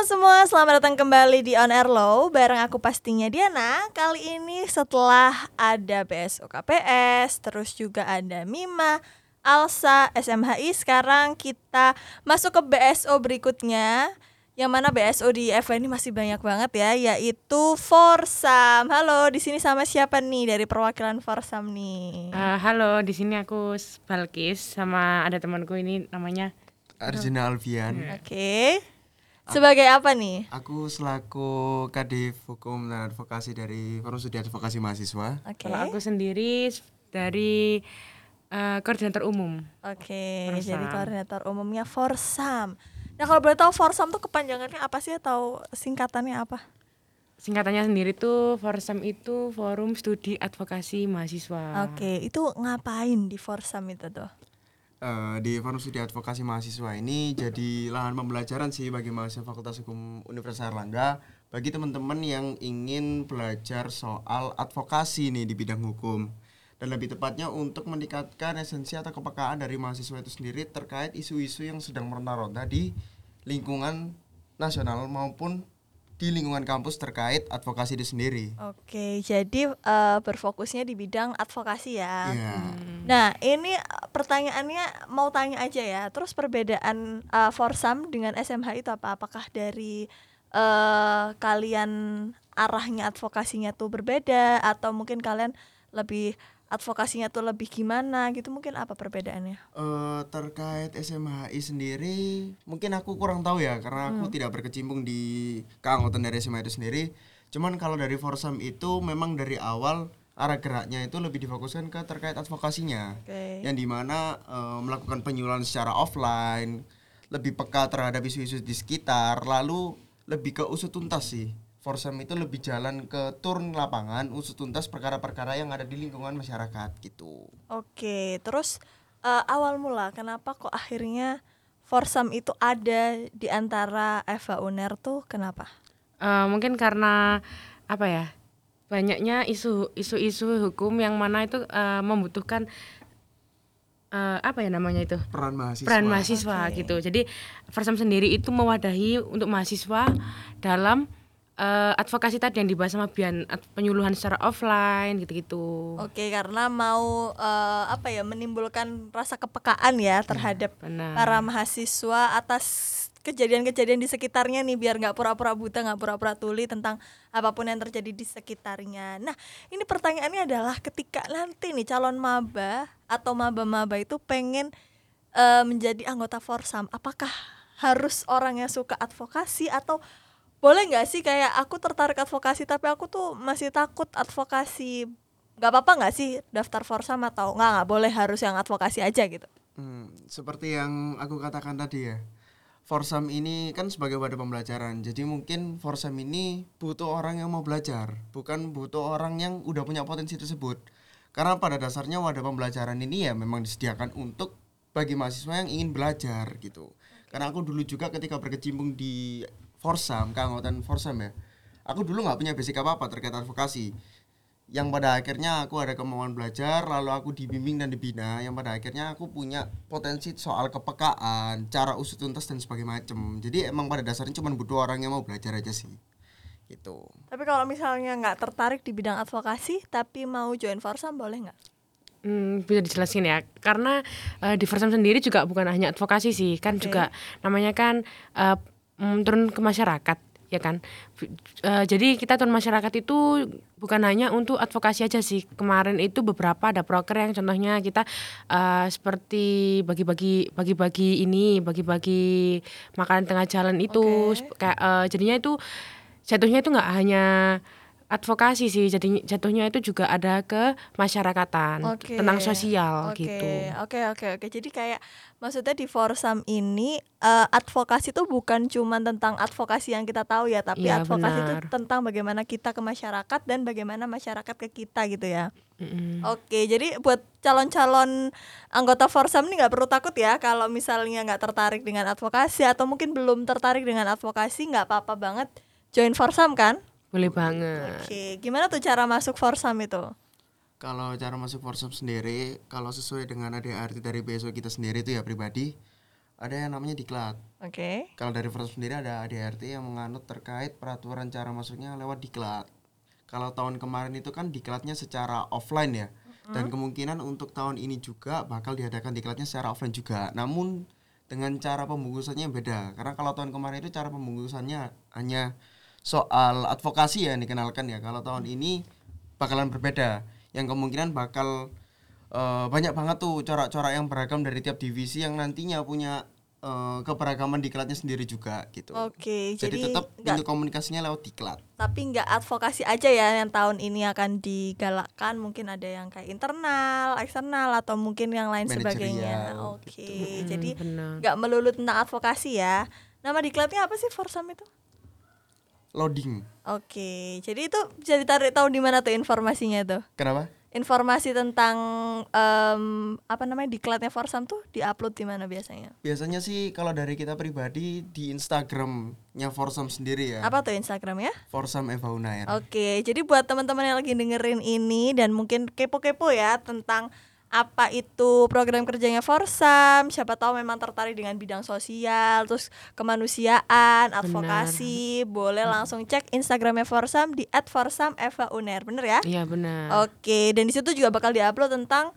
Halo semua, selamat datang kembali di On Air Low Bareng aku pastinya Diana Kali ini setelah ada BSO KPS Terus juga ada Mima, Alsa, SMHI Sekarang kita masuk ke BSO berikutnya Yang mana BSO di FW ini masih banyak banget ya Yaitu Forsam Halo, di sini sama siapa nih dari perwakilan Forsam nih? Uh, halo, di sini aku Balkis sama ada temanku ini namanya Arjuna Alfian. Oke okay. Sebagai apa nih? Aku selaku Kadif Hukum dan Advokasi dari Forum Studi Advokasi Mahasiswa. Oke. Okay. Kalau aku sendiri dari uh, koordinator umum. Oke, okay, jadi koordinator umumnya Forsam. Nah, kalau boleh tahu Forsam tuh kepanjangannya apa sih atau singkatannya apa? Singkatannya sendiri tuh Forsam itu Forum Studi Advokasi Mahasiswa. Oke, okay, itu ngapain di Forsam itu tuh? Uh, di Studi Advokasi Mahasiswa ini jadi lahan pembelajaran sih bagi mahasiswa Fakultas Hukum Universitas Erlangga bagi teman-teman yang ingin belajar soal advokasi nih di bidang hukum. Dan lebih tepatnya untuk meningkatkan esensi atau kepekaan dari mahasiswa itu sendiri terkait isu-isu yang sedang meronta-ronta di lingkungan nasional maupun di lingkungan kampus terkait advokasi itu sendiri. Oke, jadi uh, berfokusnya di bidang advokasi ya. Yeah. Hmm. Nah, ini pertanyaannya mau tanya aja ya. Terus perbedaan uh, Forsam dengan SMH itu apa? Apakah dari uh, kalian arahnya advokasinya tuh berbeda atau mungkin kalian lebih advokasinya tuh lebih gimana gitu mungkin apa perbedaannya? Uh, terkait SMHI sendiri mungkin aku kurang tahu ya karena aku hmm. tidak berkecimpung di keanggotaan dari SMHI itu sendiri. Cuman kalau dari Forsam itu memang dari awal arah geraknya itu lebih difokuskan ke terkait advokasinya, okay. yang di mana uh, melakukan penyuluhan secara offline, lebih peka terhadap isu-isu di sekitar, lalu lebih ke usut tuntas sih Forsam itu lebih jalan ke turun lapangan usut tuntas perkara-perkara yang ada di lingkungan masyarakat gitu. Oke, terus uh, awal mula kenapa kok akhirnya Forsam itu ada di antara Eva Uner tuh kenapa? Uh, mungkin karena apa ya? Banyaknya isu isu-isu hukum yang mana itu uh, membutuhkan uh, apa ya namanya itu peran mahasiswa peran mahasiswa okay. gitu jadi Forsam sendiri itu mewadahi untuk mahasiswa dalam uh, advokasi tadi yang dibahas sama Bian penyuluhan secara offline gitu-gitu. Oke, karena mau uh, apa ya menimbulkan rasa kepekaan ya terhadap Benar. para mahasiswa atas kejadian-kejadian di sekitarnya nih biar nggak pura-pura buta nggak pura-pura tuli tentang apa pun yang terjadi di sekitarnya. Nah ini pertanyaannya adalah ketika nanti nih calon maba atau maba-maba itu pengen uh, menjadi anggota forsam, apakah harus orang yang suka advokasi atau boleh nggak sih kayak aku tertarik advokasi tapi aku tuh masih takut advokasi nggak apa-apa nggak sih daftar forsam atau nggak nggak boleh harus yang advokasi aja gitu? Hmm, seperti yang aku katakan tadi ya forsam ini kan sebagai wadah pembelajaran. Jadi mungkin forsam ini butuh orang yang mau belajar bukan butuh orang yang udah punya potensi tersebut. Karena pada dasarnya wadah pembelajaran ini ya memang disediakan untuk bagi mahasiswa yang ingin belajar gitu. Karena aku dulu juga ketika berkecimpung di Forsam, keanggotaan Forsam ya. Aku dulu nggak punya basic apa-apa terkait advokasi. Yang pada akhirnya aku ada kemauan belajar, lalu aku dibimbing dan dibina. Yang pada akhirnya aku punya potensi soal kepekaan, cara usut tuntas dan sebagainya macam. Jadi emang pada dasarnya cuma butuh orang yang mau belajar aja sih. Gitu. Tapi kalau misalnya nggak tertarik di bidang advokasi, tapi mau join Forsam boleh nggak? Hmm, bisa dijelasin ya karena uh, di Forsam sendiri juga bukan hanya advokasi sih kan okay. juga namanya kan uh, mm, turun ke masyarakat ya kan? Uh, jadi kita turun masyarakat itu bukan hanya untuk advokasi aja sih. Kemarin itu beberapa ada proker yang contohnya kita uh, seperti bagi-bagi bagi-bagi ini bagi-bagi makanan tengah jalan itu. Okay. kayak uh, jadinya itu jatuhnya itu nggak hanya advokasi sih jadi jatuhnya itu juga ada ke masyarakatan okay. tentang sosial okay. gitu. Oke okay, oke okay, oke. Jadi kayak maksudnya di Forsam ini uh, advokasi itu bukan cuma tentang advokasi yang kita tahu ya, tapi ya, advokasi itu tentang bagaimana kita ke masyarakat dan bagaimana masyarakat ke kita gitu ya. Mm-hmm. Oke, jadi buat calon-calon anggota Forsam ini nggak perlu takut ya kalau misalnya nggak tertarik dengan advokasi atau mungkin belum tertarik dengan advokasi nggak apa-apa banget join Forsam kan? Boleh banget. Oke, gimana tuh cara masuk Forsam itu? Kalau cara masuk Forsam sendiri, kalau sesuai dengan ADART dari BSO kita sendiri itu ya pribadi, ada yang namanya diklat. Oke. Okay. Kalau dari Forsam sendiri ada ADRT yang menganut terkait peraturan cara masuknya lewat diklat. Kalau tahun kemarin itu kan diklatnya secara offline ya. Dan kemungkinan untuk tahun ini juga bakal diadakan diklatnya secara offline juga. Namun dengan cara pembungkusannya beda. Karena kalau tahun kemarin itu cara pembungkusannya hanya soal advokasi ya yang dikenalkan ya. Kalau tahun ini bakalan berbeda. Yang kemungkinan bakal uh, banyak banget tuh corak-corak yang beragam dari tiap divisi yang nantinya punya uh, keberagaman diklatnya sendiri juga gitu. Oke, jadi, jadi tetap bentuk komunikasinya lewat diklat. Tapi nggak advokasi aja ya yang tahun ini akan digalakkan, mungkin ada yang kayak internal, eksternal atau mungkin yang lain Managerial, sebagainya. Oke, gitu. jadi nggak melulu tentang advokasi ya. Nama diklatnya apa sih Forsam itu? Loading. Oke, jadi itu bisa ditarik tahu di mana tuh informasinya tuh? Kenapa? informasi tentang um, apa namanya diklatnya Forsam tuh diupload di mana biasanya? Biasanya sih kalau dari kita pribadi di Instagramnya Forsam sendiri ya. Apa tuh Instagram ya? Forsam Eva Unair. Oke, jadi buat teman-teman yang lagi dengerin ini dan mungkin kepo-kepo ya tentang apa itu program kerjanya Forsam, siapa tahu memang tertarik dengan bidang sosial, terus kemanusiaan, advokasi, bener. boleh langsung cek Instagramnya Forsam di @forsamevauner, bener ya? Iya benar. Oke, dan di situ juga bakal diupload tentang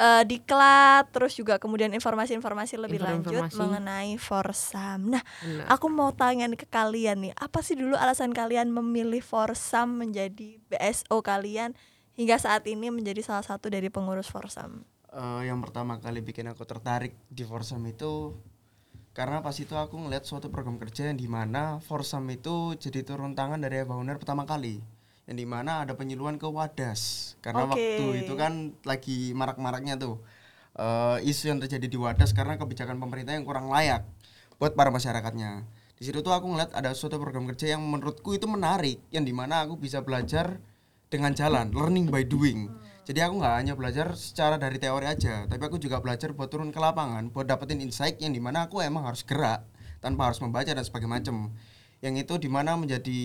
uh, diklat, terus juga kemudian informasi-informasi lebih Informasi. lanjut mengenai Forsam. Nah, bener. aku mau tanya ke kalian nih, apa sih dulu alasan kalian memilih Forsam menjadi BSO kalian? Hingga saat ini menjadi salah satu dari pengurus Forsam? Uh, yang pertama kali bikin aku tertarik di Forsam itu karena pas itu aku ngeliat suatu program kerja yang di mana Forsam itu jadi turun tangan dari Eva Uner pertama kali yang di mana ada penyuluhan ke Wadas karena okay. waktu itu kan lagi marak-maraknya tuh uh, isu yang terjadi di Wadas karena kebijakan pemerintah yang kurang layak buat para masyarakatnya di situ tuh aku ngeliat ada suatu program kerja yang menurutku itu menarik yang di mana aku bisa belajar dengan jalan learning by doing jadi aku nggak hanya belajar secara dari teori aja tapi aku juga belajar buat turun ke lapangan buat dapetin insight yang di mana aku emang harus gerak tanpa harus membaca dan sebagainya macam yang itu di mana menjadi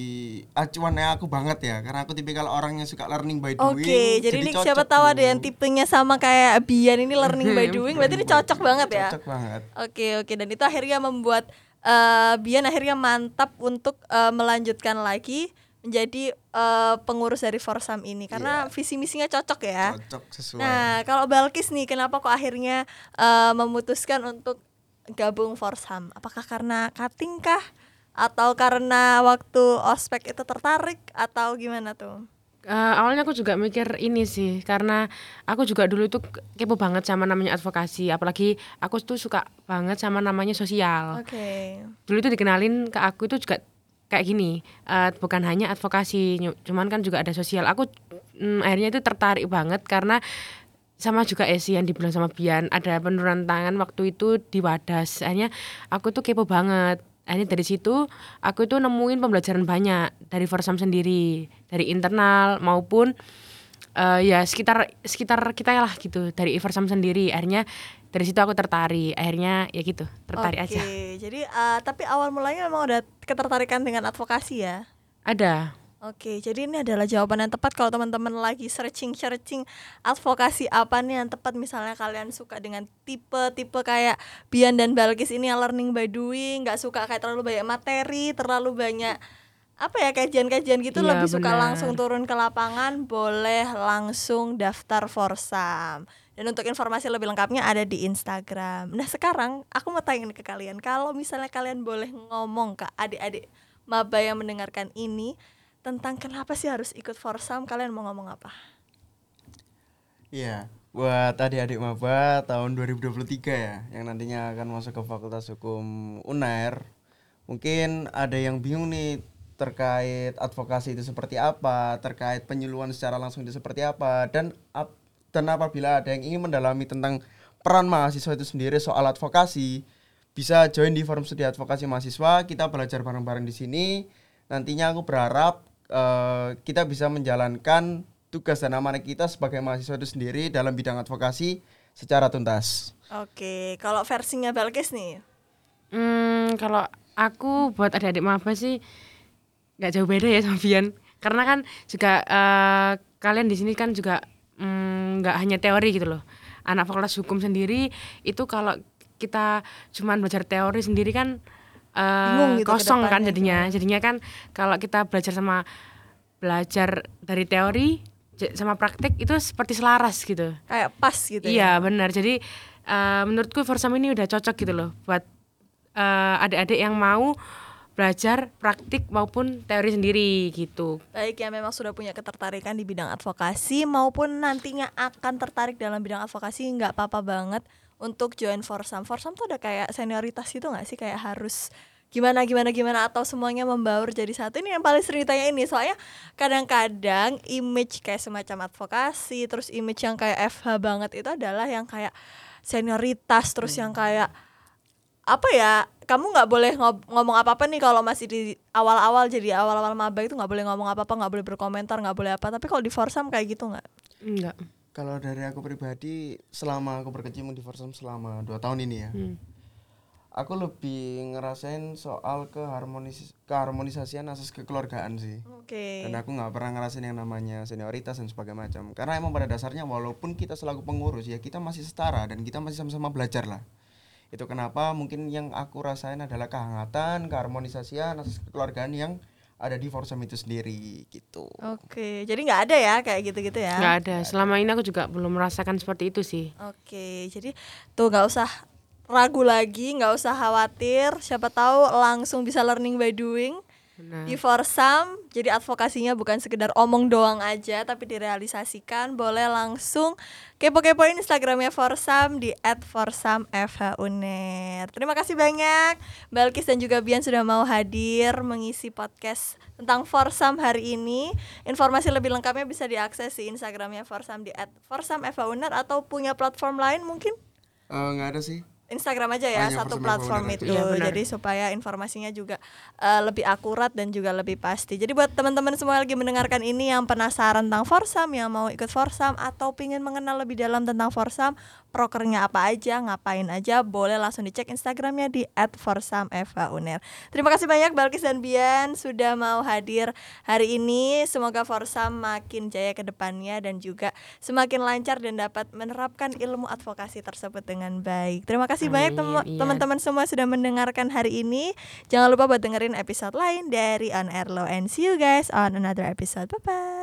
acuannya aku banget ya karena aku tipikal orang yang suka learning by doing. Oke, okay, jadi, jadi ini siapa tahu ada yang tipenya sama kayak Bian ini learning by doing, berarti ini cocok banget ya. Cocok banget. Oke okay, oke okay. dan itu akhirnya membuat uh, Bian akhirnya mantap untuk uh, melanjutkan lagi menjadi uh, pengurus dari Forsam ini karena yeah. visi misinya cocok ya. Cocok sesuai. Nah, kalau Balkis nih kenapa kok akhirnya uh, memutuskan untuk gabung Forsam? Apakah karena cutting kah atau karena waktu ospek itu tertarik atau gimana tuh? Uh, awalnya aku juga mikir ini sih karena aku juga dulu itu kepo banget sama namanya advokasi apalagi aku tuh suka banget sama namanya sosial. Oke. Okay. Dulu itu dikenalin ke aku itu juga kayak gini uh, bukan hanya advokasi cuman kan juga ada sosial. Aku mm, akhirnya itu tertarik banget karena sama juga Esi yang dibilang sama Bian ada penurunan tangan waktu itu di Wadas. Akhirnya aku tuh kepo banget. Akhirnya dari situ aku itu nemuin pembelajaran banyak dari Forsam sendiri dari internal maupun uh, ya sekitar sekitar kita lah gitu dari Forsam sendiri. Akhirnya dari situ aku tertarik. Akhirnya ya gitu tertarik Oke, aja. jadi uh, tapi awal mulanya memang ada ketertarikan dengan advokasi ya? Ada. Oke, jadi ini adalah jawaban yang tepat kalau teman-teman lagi searching-searching advokasi apa nih yang tepat. Misalnya kalian suka dengan tipe-tipe kayak Bian dan Balkis ini yang learning by doing, nggak suka kayak terlalu banyak materi, terlalu banyak apa ya kajian-kajian gitu ya, lebih bener. suka langsung turun ke lapangan, boleh langsung daftar Forsam. Dan untuk informasi lebih lengkapnya ada di Instagram. Nah sekarang aku mau tanya ke kalian, kalau misalnya kalian boleh ngomong ke adik-adik maba yang mendengarkan ini tentang kenapa sih harus ikut Forsam, kalian mau ngomong apa? Iya, buat adik-adik maba tahun 2023 ya, yang nantinya akan masuk ke Fakultas Hukum UNAIR, mungkin ada yang bingung nih terkait advokasi itu seperti apa, terkait penyuluhan secara langsung itu seperti apa, dan ap dan apabila ada yang ingin mendalami tentang peran mahasiswa itu sendiri soal advokasi, bisa join di forum studi advokasi mahasiswa. Kita belajar bareng-bareng di sini. Nantinya aku berharap uh, kita bisa menjalankan tugas dan amanah kita sebagai mahasiswa itu sendiri dalam bidang advokasi secara tuntas. Oke, kalau versinya Belkis nih? Hmm, kalau aku buat adik-adik maba sih nggak jauh beda ya sama Bian. Karena kan juga uh, kalian di sini kan juga Mm, nggak hanya teori gitu loh anak fakultas hukum sendiri itu kalau kita cuman belajar teori sendiri kan uh, gitu kosong kan jadinya. Itu. Jadinya kan kalau kita belajar sama belajar dari teori sama praktek itu seperti selaras gitu. Kayak pas gitu iya, ya. benar. Jadi uh, menurutku Forsam ini udah cocok gitu loh buat uh, adik-adik yang mau belajar praktik maupun teori sendiri gitu. Baik ya memang sudah punya ketertarikan di bidang advokasi maupun nantinya akan tertarik dalam bidang advokasi nggak apa-apa banget untuk join Forsam. Forsam tuh udah kayak senioritas gitu nggak sih kayak harus gimana gimana gimana atau semuanya membaur jadi satu ini yang paling sering ditanya ini soalnya kadang-kadang image kayak semacam advokasi terus image yang kayak FH banget itu adalah yang kayak senioritas terus hmm. yang kayak apa ya kamu nggak boleh ngomong apa apa nih kalau masih di awal-awal jadi awal-awal maba itu nggak boleh ngomong apa apa nggak boleh berkomentar nggak boleh apa. Tapi kalau di Forsam kayak gitu nggak? Nggak. Kalau dari aku pribadi selama aku berkecimpung di Forsam selama dua tahun ini ya hmm. aku lebih ngerasain soal keharmonis keharmonisasian asas kekeluargaan sih. Okay. dan aku nggak pernah ngerasain yang namanya senioritas dan sebagainya macam. Karena emang pada dasarnya walaupun kita selaku pengurus ya kita masih setara dan kita masih sama-sama belajar lah itu kenapa mungkin yang aku rasain adalah kehangatan keharmonisasian asas kekeluargaan yang ada di Forsam itu sendiri gitu. Oke, jadi nggak ada ya kayak gitu-gitu ya? Nggak ada. Selama ini aku juga belum merasakan seperti itu sih. Oke, jadi tuh nggak usah ragu lagi, nggak usah khawatir. Siapa tahu langsung bisa learning by doing. Benar. Di Forsam, jadi advokasinya bukan sekedar omong doang aja, tapi direalisasikan. Boleh langsung kepo-kepoin Instagramnya Forsam di @forsamfhuner. Terima kasih banyak, Balkis dan juga Bian sudah mau hadir mengisi podcast tentang Forsam hari ini. Informasi lebih lengkapnya bisa diakses di Instagramnya Forsam di @forsamfhuner atau punya platform lain mungkin? Uh, nggak ada sih Instagram aja ya Hanya satu platform itu ya, jadi supaya informasinya juga uh, lebih akurat dan juga lebih pasti jadi buat teman-teman semua yang lagi mendengarkan ini yang penasaran tentang Forsam yang mau ikut Forsam atau ingin mengenal lebih dalam tentang Forsam prokernya apa aja, ngapain aja, boleh langsung dicek Instagramnya di @forsamevauner. Terima kasih banyak Balkis dan Bian sudah mau hadir hari ini. Semoga Forsam makin jaya ke depannya dan juga semakin lancar dan dapat menerapkan ilmu advokasi tersebut dengan baik. Terima kasih Amin, banyak teman-teman iya. semua sudah mendengarkan hari ini. Jangan lupa buat dengerin episode lain dari On Air Low and see you guys on another episode. Bye bye.